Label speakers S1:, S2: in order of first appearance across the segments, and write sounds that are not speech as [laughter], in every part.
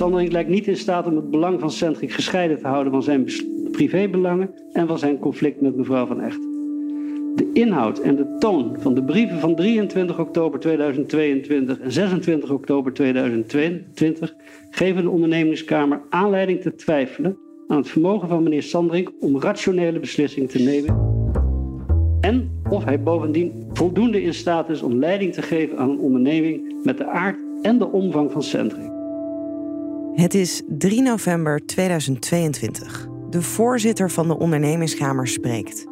S1: Sandring lijkt niet in staat om het belang van Centric gescheiden te houden van zijn privébelangen en van zijn conflict met mevrouw van Echt. De inhoud en de toon van de brieven van 23 oktober 2022 en 26 oktober 2022 geven de ondernemingskamer aanleiding te twijfelen aan het vermogen van meneer Sandring om rationele beslissingen te nemen. En of hij bovendien voldoende in staat is om leiding te geven aan een onderneming met de aard en de omvang van Sandring.
S2: Het is 3 november 2022. De voorzitter van de ondernemingskamer spreekt.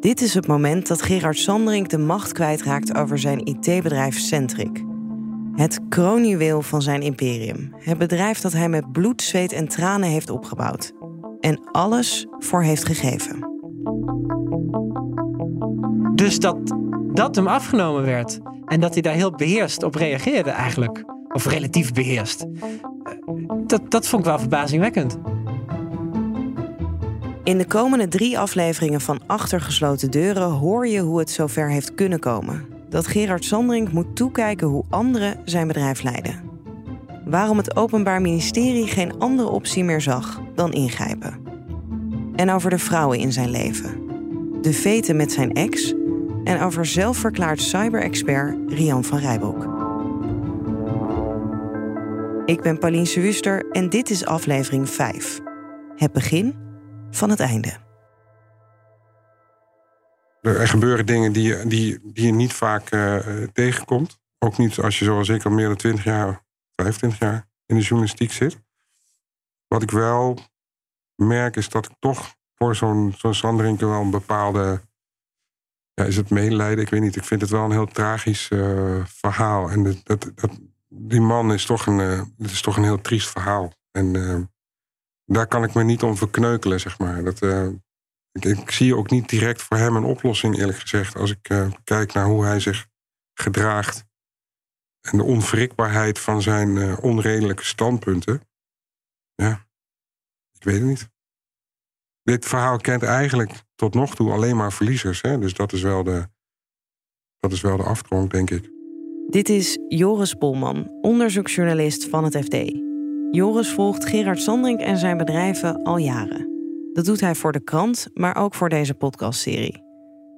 S2: Dit is het moment dat Gerard Sandring de macht kwijtraakt over zijn IT-bedrijf Centric. Het kroonjuweel van zijn imperium. Het bedrijf dat hij met bloed, zweet en tranen heeft opgebouwd. En alles voor heeft gegeven.
S3: Dus dat dat hem afgenomen werd. En dat hij daar heel beheerst op reageerde eigenlijk. Of relatief beheerst. Dat, dat vond ik wel verbazingwekkend.
S2: In de komende drie afleveringen van Achtergesloten Deuren hoor je hoe het zover heeft kunnen komen. Dat Gerard Sandring moet toekijken hoe anderen zijn bedrijf leiden. Waarom het Openbaar Ministerie geen andere optie meer zag dan ingrijpen. En over de vrouwen in zijn leven. De veten met zijn ex en over zelfverklaard cyber-expert Rian van Rijbroek. Ik ben Pauline Wuster en dit is aflevering 5. Het begin van het einde.
S4: Er gebeuren dingen die, die, die je niet vaak uh, tegenkomt. Ook niet als je zoals ik al meer dan 20 jaar, 25 jaar in de journalistiek zit. Wat ik wel merk is dat ik toch voor zo'n zo'n wel een bepaalde. Ja, is het medelijden? Ik weet niet. Ik vind het wel een heel tragisch uh, verhaal. En dat, dat, dat, die man is toch een, uh, het is toch een heel triest verhaal. En uh, daar kan ik me niet om verkneukelen, zeg maar. Dat, ik, ik, zie ook niet direct voor hem een oplossing, eerlijk gezegd. Als ik kijk naar hoe hij zich gedraagt. En de onwrikbaarheid van zijn onredelijke standpunten. Ja, ik weet het niet dit verhaal kent eigenlijk tot nog toe alleen maar verliezers. Hè? Dus dat is, wel de, dat is wel de afgrond, denk ik.
S2: Dit is Joris Polman, onderzoeksjournalist van het FD. Joris volgt Gerard Sandring en zijn bedrijven al jaren. Dat doet hij voor de krant, maar ook voor deze podcastserie.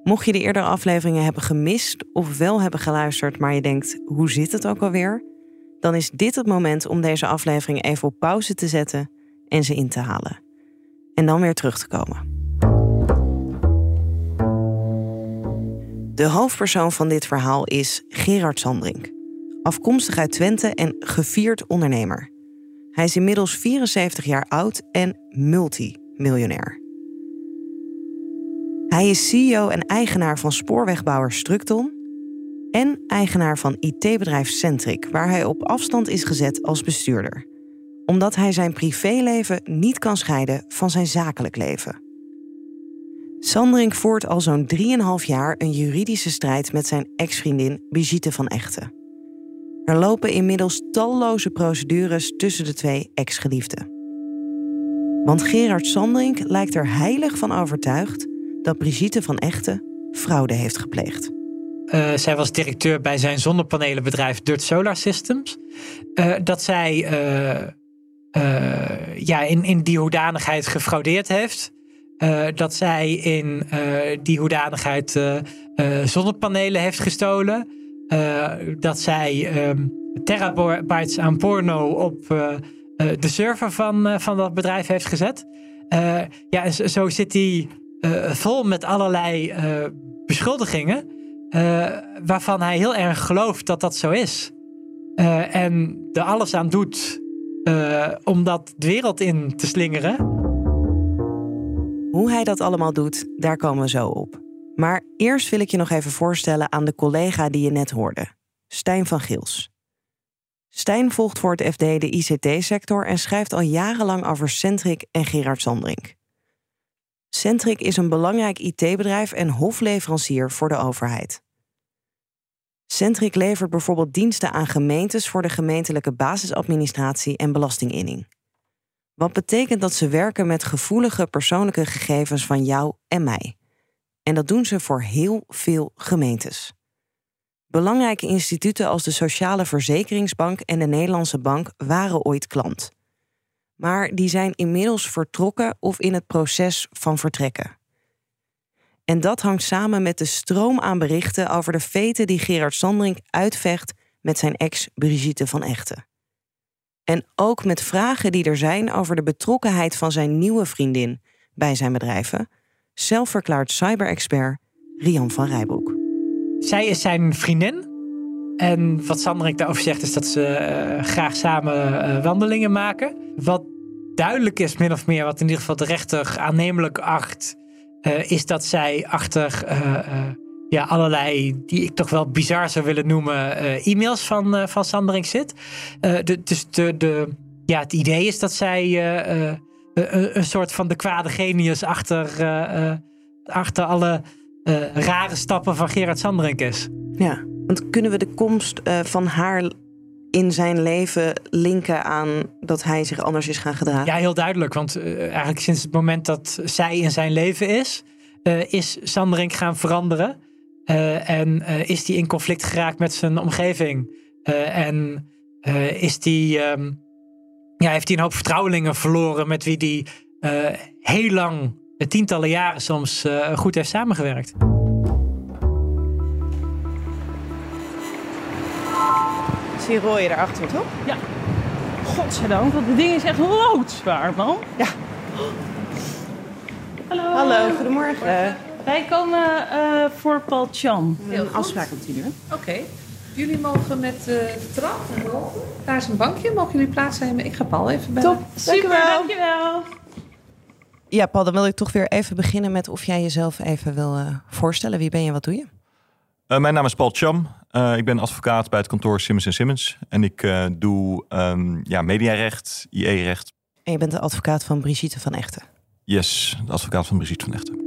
S2: Mocht je de eerdere afleveringen hebben gemist of wel hebben geluisterd, maar je denkt: hoe zit het ook alweer? Dan is dit het moment om deze aflevering even op pauze te zetten en ze in te halen en dan weer terug te komen. De hoofdpersoon van dit verhaal is Gerard Sandring. Afkomstig uit Twente en gevierd ondernemer. Hij is inmiddels 74 jaar oud en multimiljonair. Hij is CEO en eigenaar van spoorwegbouwer Structon en eigenaar van IT-bedrijf Centric, waar hij op afstand is gezet als bestuurder omdat hij zijn privéleven niet kan scheiden van zijn zakelijk leven. Sandring voert al zo'n 3,5 jaar een juridische strijd met zijn ex-vriendin Brigitte van Echten. Er lopen inmiddels talloze procedures tussen de twee ex-geliefden. Want Gerard Sandring lijkt er heilig van overtuigd dat Brigitte van Echten fraude heeft gepleegd.
S3: Uh, zij was directeur bij zijn zonnepanelenbedrijf Dirt Solar Systems. Uh, dat zij uh, ja, in, in die hoedanigheid gefraudeerd heeft. Uh, dat zij in uh, die hoedanigheid zonnepanelen heeft gestolen. dat zij um, terabytes aan porno op de server van, van dat bedrijf heeft gezet. ja, en zo zit hij vol met allerlei beschuldigingen. waarvan hij heel erg gelooft dat dat zo is. en er alles aan doet om dat de wereld in te slingeren.
S2: Hoe hij dat allemaal doet, daar komen we zo op. Maar eerst wil ik je nog even voorstellen aan de collega die je net hoorde, Stijn van Gils. Stijn volgt voor het FD de ICT-sector en schrijft al jarenlang over Centric en Gerard Sandring. Centric is een belangrijk IT-bedrijf en hofleverancier voor de overheid. Centric levert bijvoorbeeld diensten aan gemeentes voor de gemeentelijke basisadministratie en belastinginning. Wat betekent dat ze werken met gevoelige persoonlijke gegevens van jou en mij. En dat doen ze voor heel veel gemeentes. Belangrijke instituten als de Sociale Verzekeringsbank en de Nederlandse Bank waren ooit klant. Maar die zijn inmiddels vertrokken of in het proces van vertrekken. En dat hangt samen met de stroom aan berichten over de feten die Gerard Sandring uitvecht met zijn ex Brigitte van Echten. En ook met vragen die er zijn over de betrokkenheid van zijn nieuwe vriendin bij zijn bedrijven, zelfverklaard cyberexpert Rian van Rijbroek.
S3: Zij is zijn vriendin. En wat Sanderik daarover zegt is dat ze uh, graag samen uh, wandelingen maken. Wat duidelijk is, min of meer, wat in ieder geval de rechter aannemelijk acht, uh, is dat zij achter ja, allerlei, die ik toch wel bizar zou willen noemen, e-mails van, van Sanderik zit. De, dus de, de, ja, het idee is dat zij een, een, soort van de kwade genius achter, achter alle rare stappen van Gerard Sanderink is.
S2: Ja, want kunnen we de komst uh, van haar in zijn leven linken aan dat hij zich anders is gaan gedragen?
S3: Ja, heel duidelijk. Want uh, eigenlijk sinds het moment dat zij in zijn leven is, uh, is Sanderink gaan veranderen. En is hij in conflict geraakt met zijn omgeving. en is die, um, ja, heeft hij een hoop vertrouwelingen verloren met wie hij heel lang, tientallen jaren soms, goed heeft samengewerkt.
S2: zie rooien daarachter, toch?
S5: Ja. Godzijdank, want het ding is echt loodzwaar, man.
S2: Ja.
S5: Hallo.
S2: Hallo, goedemorgen.
S5: Wij komen uh, voor Paul Chan.
S2: Een afspraak met jullie.
S6: Oké. Okay. Jullie mogen met uh, de trap Daar is een bankje. Mogen jullie plaatsnemen? Ik ga Paul even bellen.
S5: Top. Super, dankjewel. dankjewel.
S2: Ja, Paul, dan wil ik toch weer even beginnen met of jij jezelf even wil uh, voorstellen. Wie ben je, wat doe je?
S7: Uh, mijn naam is Paul Cham. Uh, ik ben advocaat bij het kantoor Simmons Simmons. En ik uh, doe um, ja, mediarecht, IE-recht.
S2: En je bent de advocaat van Brigitte van Echten?
S7: Yes, de advocaat van Brigitte van Echten.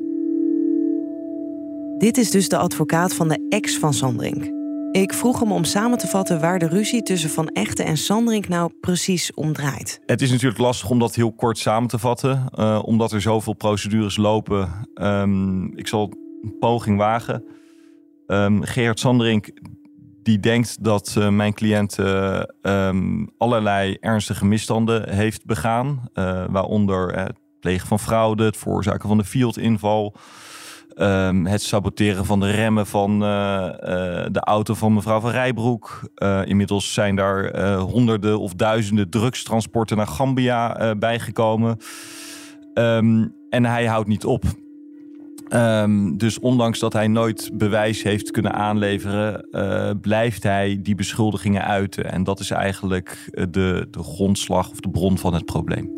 S2: Dit is dus de advocaat van de ex van Sandring. Ik vroeg hem om samen te vatten waar de ruzie tussen Van Echten en Sandring nou precies om draait.
S7: Het is natuurlijk lastig om dat heel kort samen te vatten, uh, omdat er zoveel procedures lopen. Um, ik zal een poging wagen. Um, Gerard Sanderink die denkt dat uh, mijn cliënt uh, um, allerlei ernstige misstanden heeft begaan. Waaronder het plegen van fraude, het veroorzaken van de fieldinval... Um, het saboteren van de remmen van de auto van mevrouw van Rijbroek. inmiddels zijn daar honderden of duizenden drugstransporten naar Gambia bijgekomen. Um, en hij houdt niet op. Um, dus ondanks dat hij nooit bewijs heeft kunnen aanleveren, blijft hij die beschuldigingen uiten. En dat is eigenlijk eh, de, de grondslag of de bron van het probleem.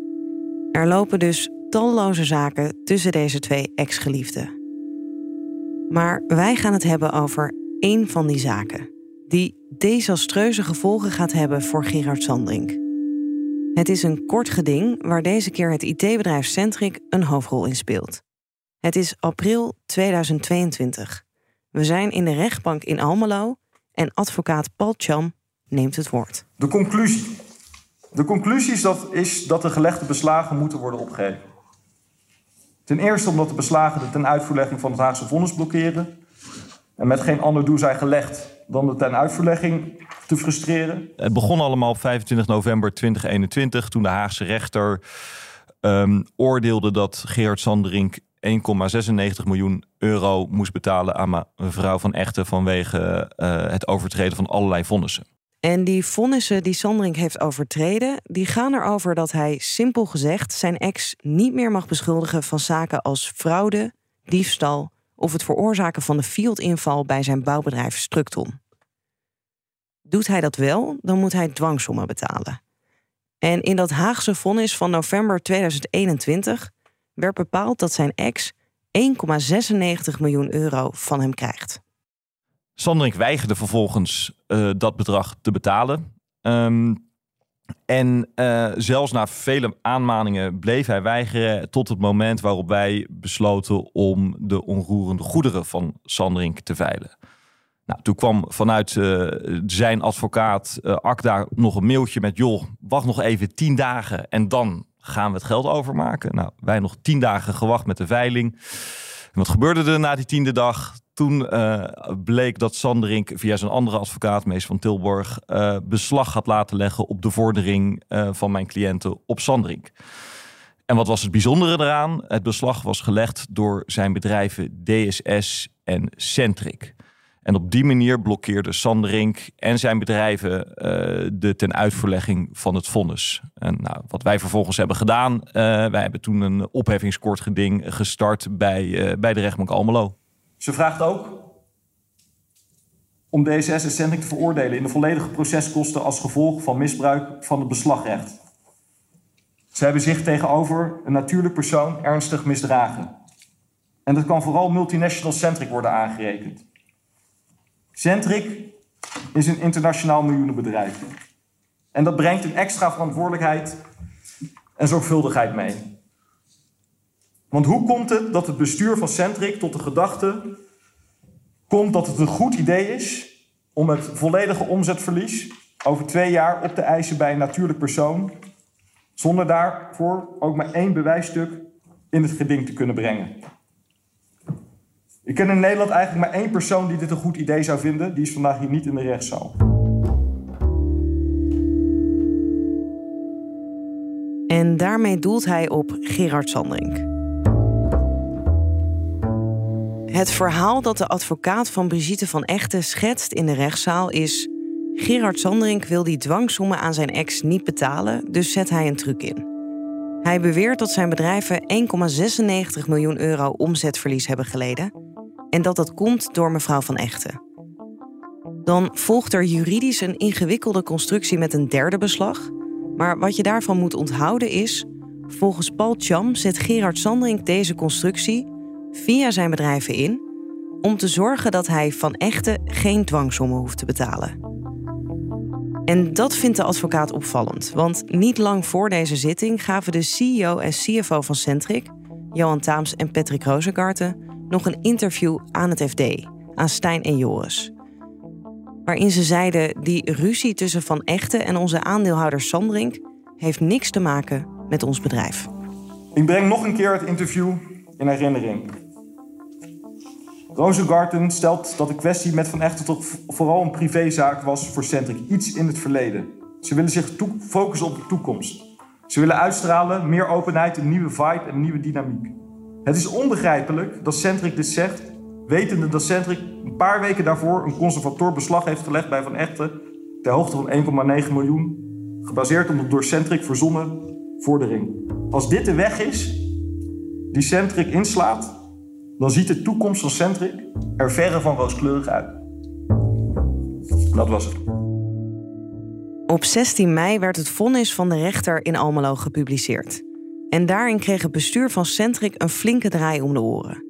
S2: Er lopen dus talloze zaken tussen deze twee ex-geliefden. Maar wij gaan het hebben over één van die zaken, die desastreuze gevolgen gaat hebben voor Gerard Sandring. Het is een kort geding waar deze keer het IT-bedrijf Centric een hoofdrol in speelt. Het is april 2022. We zijn in de rechtbank in Almelo en advocaat Paul Cham neemt het woord.
S8: De conclusie. De conclusie is dat, is dat de gelegde beslagen moeten worden opgegeven. Ten eerste omdat de beslagen de ten uitvoerlegging van het Haagse vonnis blokkeren. En met geen ander doel zijn gelegd dan de ten uitvoerlegging te frustreren.
S7: Het begon allemaal op 25 november 2021 toen de Haagse rechter um, oordeelde dat Gerard Sanderink 1,96 miljoen euro moest betalen aan mevrouw van Echten vanwege uh, het overtreden van allerlei vonnissen.
S2: En die vonnissen die Sandring heeft overtreden, die gaan erover dat hij simpel gezegd zijn ex niet meer mag beschuldigen van zaken als fraude, diefstal of het veroorzaken van de fieldinval bij zijn bouwbedrijf Structon. Doet hij dat wel, dan moet hij dwangsommen betalen. En in dat Haagse vonnis van november 2021 werd bepaald dat zijn ex 1,96 miljoen euro van hem krijgt.
S7: Sanderink weigerde vervolgens uh, dat bedrag te betalen. Um, en uh, zelfs na vele aanmaningen bleef hij weigeren tot het moment waarop wij besloten om de onroerende goederen van Sanderink te veilen. Nou, toen kwam vanuit uh, zijn advocaat Akda nog een mailtje met: joh, wacht nog even tien dagen en dan gaan we het geld overmaken? Nou, wij nog tien dagen gewacht met de veiling. Wat gebeurde er na die tiende dag? Toen uh, bleek dat Sanderink via zijn andere advocaat, Mees van Tilborg, uh, beslag had laten leggen op de vordering uh, van mijn cliënten op Sanderink. En wat was het bijzondere eraan? Het beslag was gelegd door zijn bedrijven DSS en Centric. En op die manier blokkeerde Sanderink en zijn bedrijven de ten uitvoerlegging van het vonnis. En nou, wat wij vervolgens hebben gedaan, wij hebben toen een opheffingskortgeding gestart bij, bij de rechtbank Almelo.
S8: Ze vraagt ook om DSS en Centric te veroordelen in de volledige proceskosten als gevolg van misbruik van het beslagrecht. Ze hebben zich tegenover een natuurlijk persoon ernstig misdragen. En dat kan vooral multinational Centric worden aangerekend. Centric is een internationaal miljoenenbedrijf. En dat brengt een extra verantwoordelijkheid en zorgvuldigheid mee. Want hoe komt het dat het bestuur van Centric tot de gedachte komt dat het een goed idee is om het volledige omzetverlies over twee jaar op te eisen bij een natuurlijk persoon, zonder daarvoor ook maar één bewijsstuk in het geding te kunnen brengen? Ik ken in Nederland eigenlijk maar één persoon die dit een goed idee zou vinden. Die is vandaag hier niet in de rechtszaal.
S2: En daarmee doelt hij op Gerard Sandring. Het verhaal dat de advocaat van Brigitte van Echten schetst in de rechtszaal is... Gerard Sandring wil die dwangsommen aan zijn ex niet betalen, dus zet hij een truc in. Hij beweert dat zijn bedrijven 1,96 miljoen euro omzetverlies hebben geleden en dat dat komt door mevrouw van Echten. Dan volgt er juridisch een ingewikkelde constructie met een derde beslag. Maar wat je daarvan moet onthouden is... volgens Paul Cham zet Gerard Sandring deze constructie... via zijn bedrijven in... om te zorgen dat hij van Echten geen dwangsommen hoeft te betalen. En dat vindt de advocaat opvallend. Want niet lang voor deze zitting gaven de CEO en CFO van Centric... Johan Taams en Patrick Rozengarten nog een interview aan het FD, aan Stijn en Joris. Waarin ze zeiden: die ruzie tussen Van Echten en onze aandeelhouder Sandrink heeft niks te maken met ons bedrijf.
S8: Ik breng nog een keer het interview in herinnering. Rosengarten stelt dat de kwestie met Van Echten toch vooral een privézaak was voor Centric, iets in het verleden. Ze willen zich focussen op de toekomst. Ze willen uitstralen meer openheid, een nieuwe vibe en een nieuwe dynamiek. Het is onbegrijpelijk dat Centric dit zegt, wetende dat Centric een paar weken daarvoor een conservator beslag heeft gelegd bij Van Echten ter hoogte van 1,9 miljoen, gebaseerd op de door Centric verzonnen vordering. Als dit de weg is die Centric inslaat, dan ziet de toekomst van Centric er verre van rooskleurig uit. Dat was het.
S2: Op 16 mei werd het vonnis van de rechter in Almelo gepubliceerd. En daarin kreeg het bestuur van Centric een flinke draai om de oren.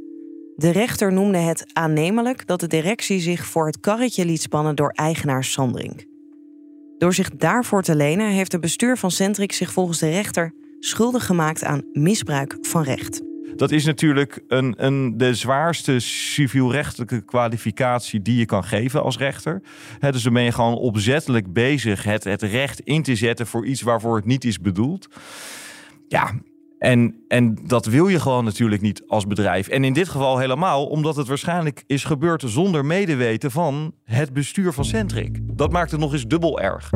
S2: De rechter noemde het aannemelijk dat de directie zich voor het karretje liet spannen door eigenaar Sandring. Door zich daarvoor te lenen heeft het bestuur van Centric zich volgens de rechter schuldig gemaakt aan misbruik van recht.
S7: Dat is natuurlijk een, een, de zwaarste civielrechtelijke kwalificatie die je kan geven als rechter. He, dus dan ben je gewoon opzettelijk bezig het, het recht in te zetten voor iets waarvoor het niet is bedoeld. Ja, en, en dat wil je gewoon natuurlijk niet als bedrijf. En in dit geval helemaal omdat het waarschijnlijk is gebeurd zonder medeweten van het bestuur van Centric. Dat maakt het nog eens dubbel erg.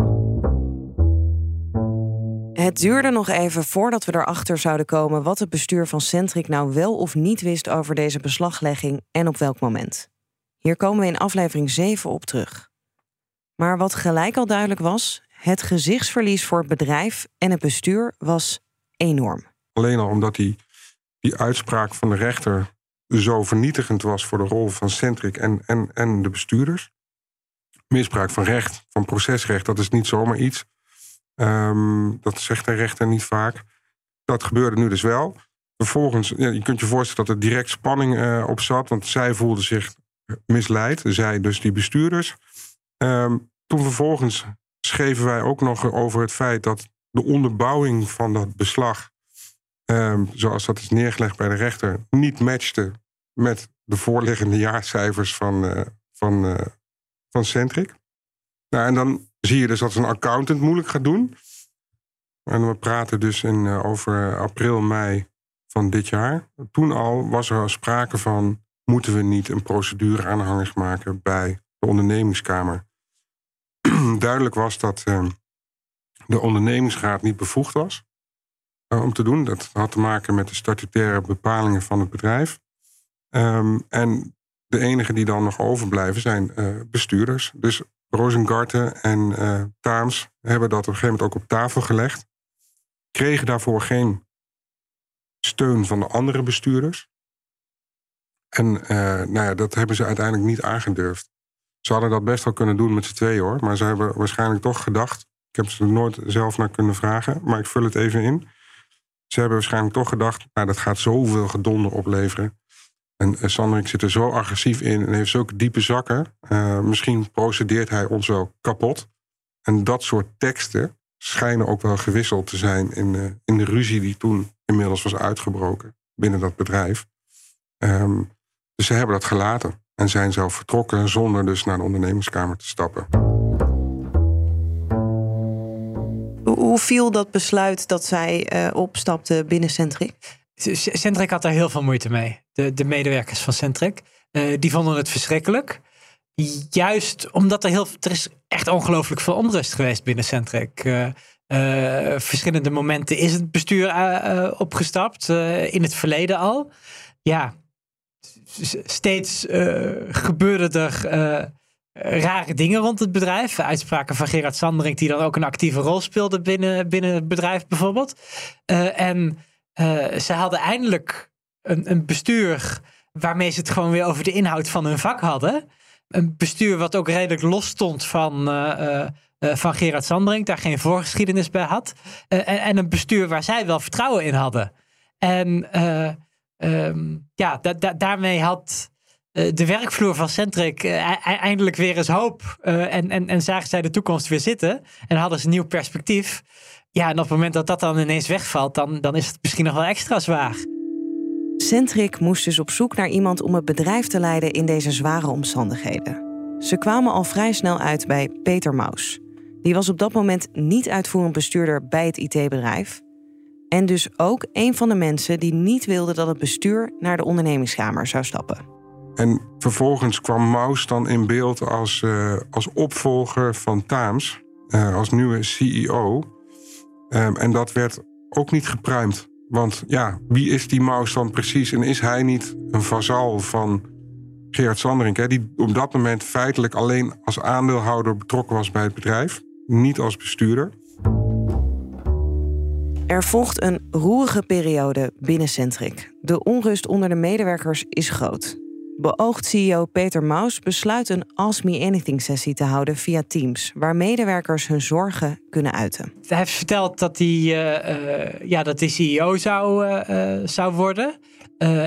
S2: Het duurde nog even voordat we erachter zouden komen wat het bestuur van Centric nou wel of niet wist over deze beslaglegging en op welk moment. Hier komen we in aflevering 7 op terug. Maar wat gelijk al duidelijk was, het gezichtsverlies voor het bedrijf en het bestuur was enorm.
S4: Alleen al omdat die, die uitspraak van de rechter zo vernietigend was voor de rol van Centric en, en, en de bestuurders. Misbruik van recht, van procesrecht, dat is niet zomaar iets. Ehm, dat zegt de rechter niet vaak. Dat gebeurde nu dus wel. Vervolgens, je kunt je voorstellen dat er direct spanning uh, op zat, want zij voelden zich misleid, zij dus die bestuurders. Um, toen vervolgens schreven wij ook nog over het feit dat de onderbouwing van dat beslag um, zoals dat is neergelegd bij de rechter, niet matchte met de voorliggende jaarcijfers van, uh, van, uh, van Centric. Nou, en dan zie je dus dat een accountant moeilijk gaat doen. En we praten dus in, uh, over april, mei van dit jaar. Toen al was er sprake van moeten we niet een procedure aanhangig maken bij de ondernemingskamer. [clears throat] Duidelijk was dat uh, de ondernemingsraad niet bevoegd was om te doen. Dat had te maken met de statutaire bepalingen van het bedrijf. Um, en de enigen die dan nog overblijven zijn bestuurders. Dus Rosengarten en uh, Taams hebben dat op een gegeven moment ook op tafel gelegd. Kregen daarvoor geen steun van de andere bestuurders. En uh, nou ja, dat hebben ze uiteindelijk niet aangedurfd. Ze hadden dat best wel kunnen doen met z'n tweeën hoor. Maar ze hebben waarschijnlijk toch gedacht. Ik heb ze er nooit zelf naar kunnen vragen, maar ik vul het even in. Ze hebben waarschijnlijk toch gedacht, nou, dat gaat zoveel gedonder opleveren. En uh, Sanderik zit er zo agressief in en heeft zulke diepe zakken. Uh, misschien procedeert hij ons wel kapot. En dat soort teksten schijnen ook wel gewisseld te zijn in, uh, in de ruzie die toen inmiddels was uitgebroken binnen dat bedrijf. Um, dus ze hebben dat gelaten en zijn zelf vertrokken zonder dus naar de ondernemingskamer te stappen.
S2: Hoe viel dat besluit dat zij uh, opstapte binnen Centric?
S3: Centric had daar heel veel moeite mee. De, de medewerkers van Centric. Uh, die vonden het verschrikkelijk. Juist omdat er heel er is echt ongelooflijk veel onrust geweest binnen Centric. Uh, uh, verschillende momenten is het bestuur opgestapt. in het verleden al. Ja, steeds gebeurden er rare dingen rond het bedrijf. Uitspraken van Gerard Sanderink, die dan ook een actieve rol speelde binnen, binnen het bedrijf, bijvoorbeeld. En ze hadden eindelijk een, een, bestuur waarmee ze het gewoon weer over de inhoud van hun vak hadden. Een bestuur wat ook redelijk los stond van, uh, van Gerard Sanderink, daar geen voorgeschiedenis bij had. En, en, een bestuur waar zij wel vertrouwen in hadden. En um, ja, da da daarmee had de werkvloer van Centric uh, eindelijk weer eens hoop. Uh, en, en, en zagen zij de toekomst weer zitten. En hadden ze een nieuw perspectief. Ja, en op het moment dat dat dan ineens wegvalt, dan, dan is het misschien nog wel extra zwaar.
S2: Centric moest dus op zoek naar iemand om het bedrijf te leiden in deze zware omstandigheden. Ze kwamen al vrij snel uit bij Peter Maus. Die was op dat moment niet uitvoerend bestuurder bij het IT-bedrijf. En dus ook een van de mensen die niet wilde dat het bestuur naar de ondernemingskamer zou stappen.
S4: En vervolgens kwam Maus dan in beeld als, uh, als opvolger van Taams, uh, als nieuwe CEO. Um, en dat werd ook niet gepruimd. Want ja, wie is die Maus dan precies? En is hij niet een vazal van Gerard Sanderink, hè, die op dat moment feitelijk alleen als aandeelhouder betrokken was bij het bedrijf, niet als bestuurder?
S2: Er volgt een roerige periode binnen Centric. De onrust onder de medewerkers is groot. Beoogd CEO Peter Maus besluit een Ask Me Anything sessie te houden via Teams, waar medewerkers hun zorgen kunnen uiten.
S3: Hij heeft verteld dat hij uh, uh, ja, dat hij CEO zou, uh, zou worden.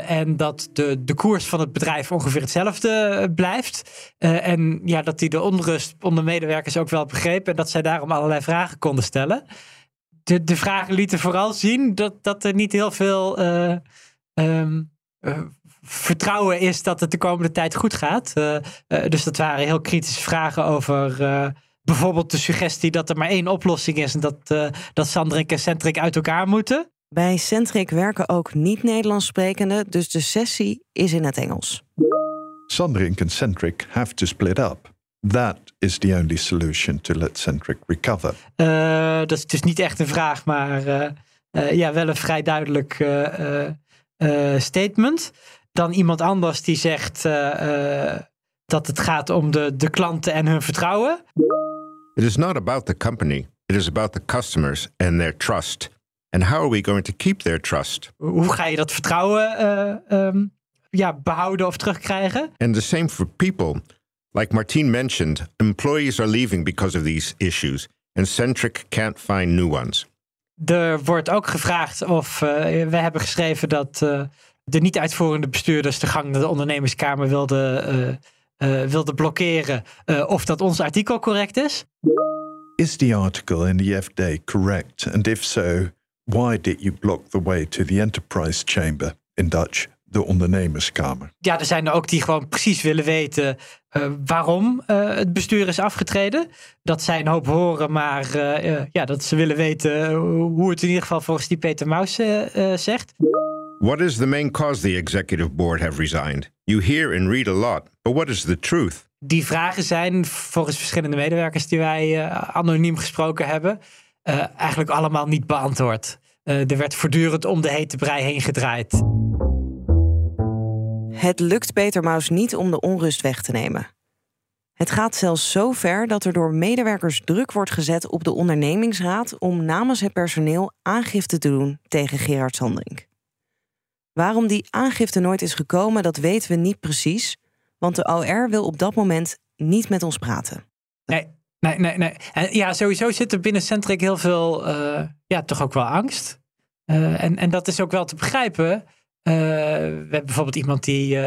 S3: en dat de, de koers van het bedrijf ongeveer hetzelfde blijft. en ja, dat hij de onrust onder medewerkers ook wel begreep. En dat zij daarom allerlei vragen konden stellen. De, de vragen lieten vooral zien dat, dat er niet heel veel. Um, vertrouwen is dat het de komende tijd goed gaat. Uh, uh, dus dat waren heel kritische vragen over uh, bijvoorbeeld de suggestie dat er maar één oplossing is en dat, dat Sandrik en Centric uit elkaar moeten.
S2: Bij Centric werken ook niet-Nederlands sprekenden, dus de sessie is in het Engels.
S9: Sandrink and Centric have to split up. That is the only solution to let Centric recover.
S3: dat is dus niet echt een vraag, maar ja, wel een vrij duidelijk statement dan iemand anders die zegt uh, uh, dat het gaat om de, de klanten en hun vertrouwen.
S10: It is not about the company. It is about the customers and their trust. And how are we going to keep their trust?
S3: Hoe ga je dat vertrouwen um, ja, behouden of terugkrijgen?
S10: And the same for people. Like Martine mentioned, employees are leaving because of these issues. And Centric can't find new ones.
S3: Er wordt ook gevraagd of uh, we hebben geschreven dat uh, de niet-uitvoerende bestuurders de gang naar de ondernemerskamer wilden, uh, uh, wilden blokkeren. Uh, of dat ons artikel correct is.
S9: Is the article in the FD correct? And if so, why did you block the way to the enterprise chamber in Dutch? De ondernemerskamer.
S3: Ja, er zijn er ook die gewoon precies willen weten uh, waarom uh, het bestuur is afgetreden. Dat zij een hoop horen, maar uh, ja, dat ze willen weten hoe het in ieder geval volgens die Peter Maus zegt.
S10: What is the main cause the executive board have resigned? You hear and read a lot, but what is the truth?
S3: Die vragen zijn volgens verschillende medewerkers die wij uh, anoniem gesproken hebben, uh, eigenlijk allemaal niet beantwoord. Uh, er werd voortdurend om de hete brei heen gedraaid.
S2: Het lukt Peter Maus niet om de onrust weg te nemen. Het gaat zelfs zo ver dat er door medewerkers druk wordt gezet op de ondernemingsraad om namens het personeel aangifte te doen tegen Gerard Sandring. Waarom die aangifte nooit is gekomen, dat weten we niet precies, want de OR wil op dat moment niet met ons praten.
S3: Nee, nee, nee. nee. Ja, sowieso zit er binnen Centric heel veel, uh, ja, toch ook wel angst. Uh, en, en dat is ook wel te begrijpen. Uh, we hebben bijvoorbeeld iemand die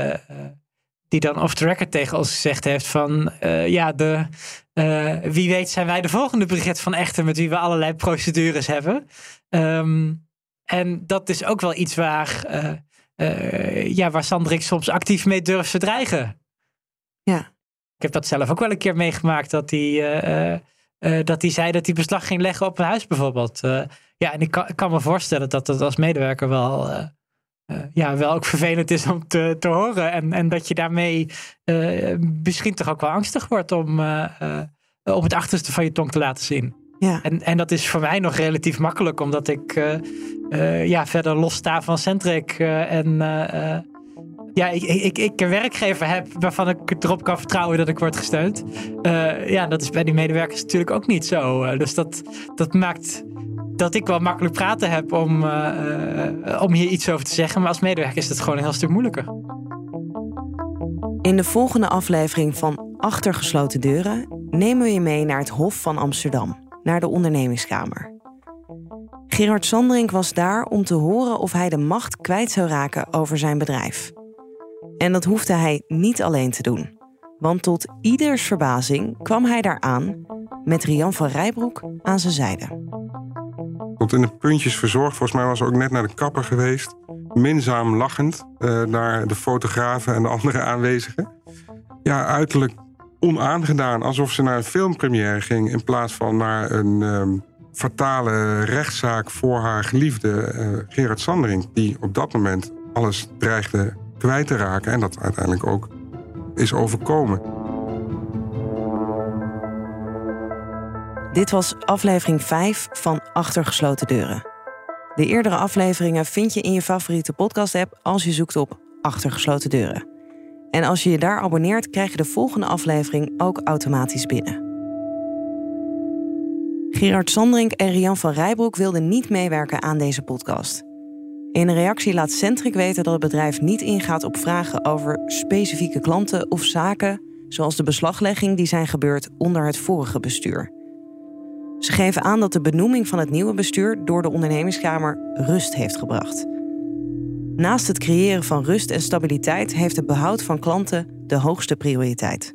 S3: die dan off the record tegen ons gezegd heeft van ja, de, wie weet zijn wij de volgende Brigitte van Echter met wie we allerlei procedures hebben. Um, en dat is ook wel iets waar, uh, ja, waar Sandrik soms actief mee durft te dreigen.
S2: Ja.
S3: Ik heb dat zelf ook wel een keer meegemaakt dat hij, dat hij zei dat hij beslag ging leggen op een huis bijvoorbeeld. ja, en ik kan, ik kan, me voorstellen dat dat als medewerker wel uh, ja, wel ook vervelend is om te, te horen. En, en dat je daarmee misschien toch ook wel angstig wordt om op het achterste van je tong te laten zien.
S2: Ja.
S3: En, en dat is voor mij nog relatief makkelijk, omdat ik ja, verder los sta van Centric. en ja, ik, ik, ik een werkgever heb waarvan ik erop kan vertrouwen dat ik word gesteund. ja, dat is bij die medewerkers natuurlijk ook niet zo. dus dat, dat maakt dat ik wel makkelijk praten heb om, uh, om hier iets over te zeggen. Maar als medewerker is het gewoon een heel stuk moeilijker.
S2: In de volgende aflevering van Achter gesloten deuren nemen we je mee naar het Hof van Amsterdam, naar de ondernemingskamer. Gerard Sanderink was daar om te horen of hij de macht kwijt zou raken over zijn bedrijf. En dat hoefde hij niet alleen te doen. Want tot ieders verbazing kwam hij daar aan met Rian van Rijbroek aan zijn zijde.
S4: Tot in de puntjes verzorgd. Volgens mij was ze ook net naar de kapper geweest. Minzaam lachend uh, naar de fotografen en de andere aanwezigen. Ja, uiterlijk onaangedaan. Alsof ze naar een filmpremière ging in plaats van naar een um, fatale rechtszaak voor haar geliefde uh, Gerard Sandering. Die op dat moment alles dreigde kwijt te raken en dat uiteindelijk ook is overkomen.
S2: Dit was aflevering 5 van Achtergesloten Deuren. De eerdere afleveringen vind je in je favoriete podcast-app als je zoekt op Achtergesloten Deuren. En als je je daar abonneert, krijg je de volgende aflevering ook automatisch binnen. Gerard Sandrink en Rian van Rijbroek wilden niet meewerken aan deze podcast. In een reactie laat Centric weten dat het bedrijf niet ingaat op vragen over specifieke klanten of zaken, zoals de beslaglegging die zijn gebeurd onder het vorige bestuur. Ze geven aan dat de benoeming van het nieuwe bestuur door de ondernemingskamer rust heeft gebracht. Naast het creëren van rust en stabiliteit heeft het behoud van klanten de hoogste prioriteit.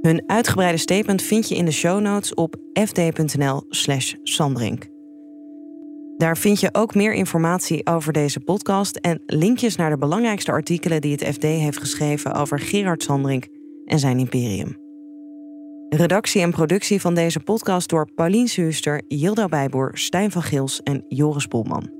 S2: Hun uitgebreide statement vind je in de show notes op fd.nl/slash Sandrink. Daar vind je ook meer informatie over deze podcast en linkjes naar de belangrijkste artikelen die het FD heeft geschreven over Gerard Sandrink en zijn imperium. Redactie en productie van deze podcast door Paulien Suuster, Yilda Bijboer, Stijn van Gils en Joris Polman.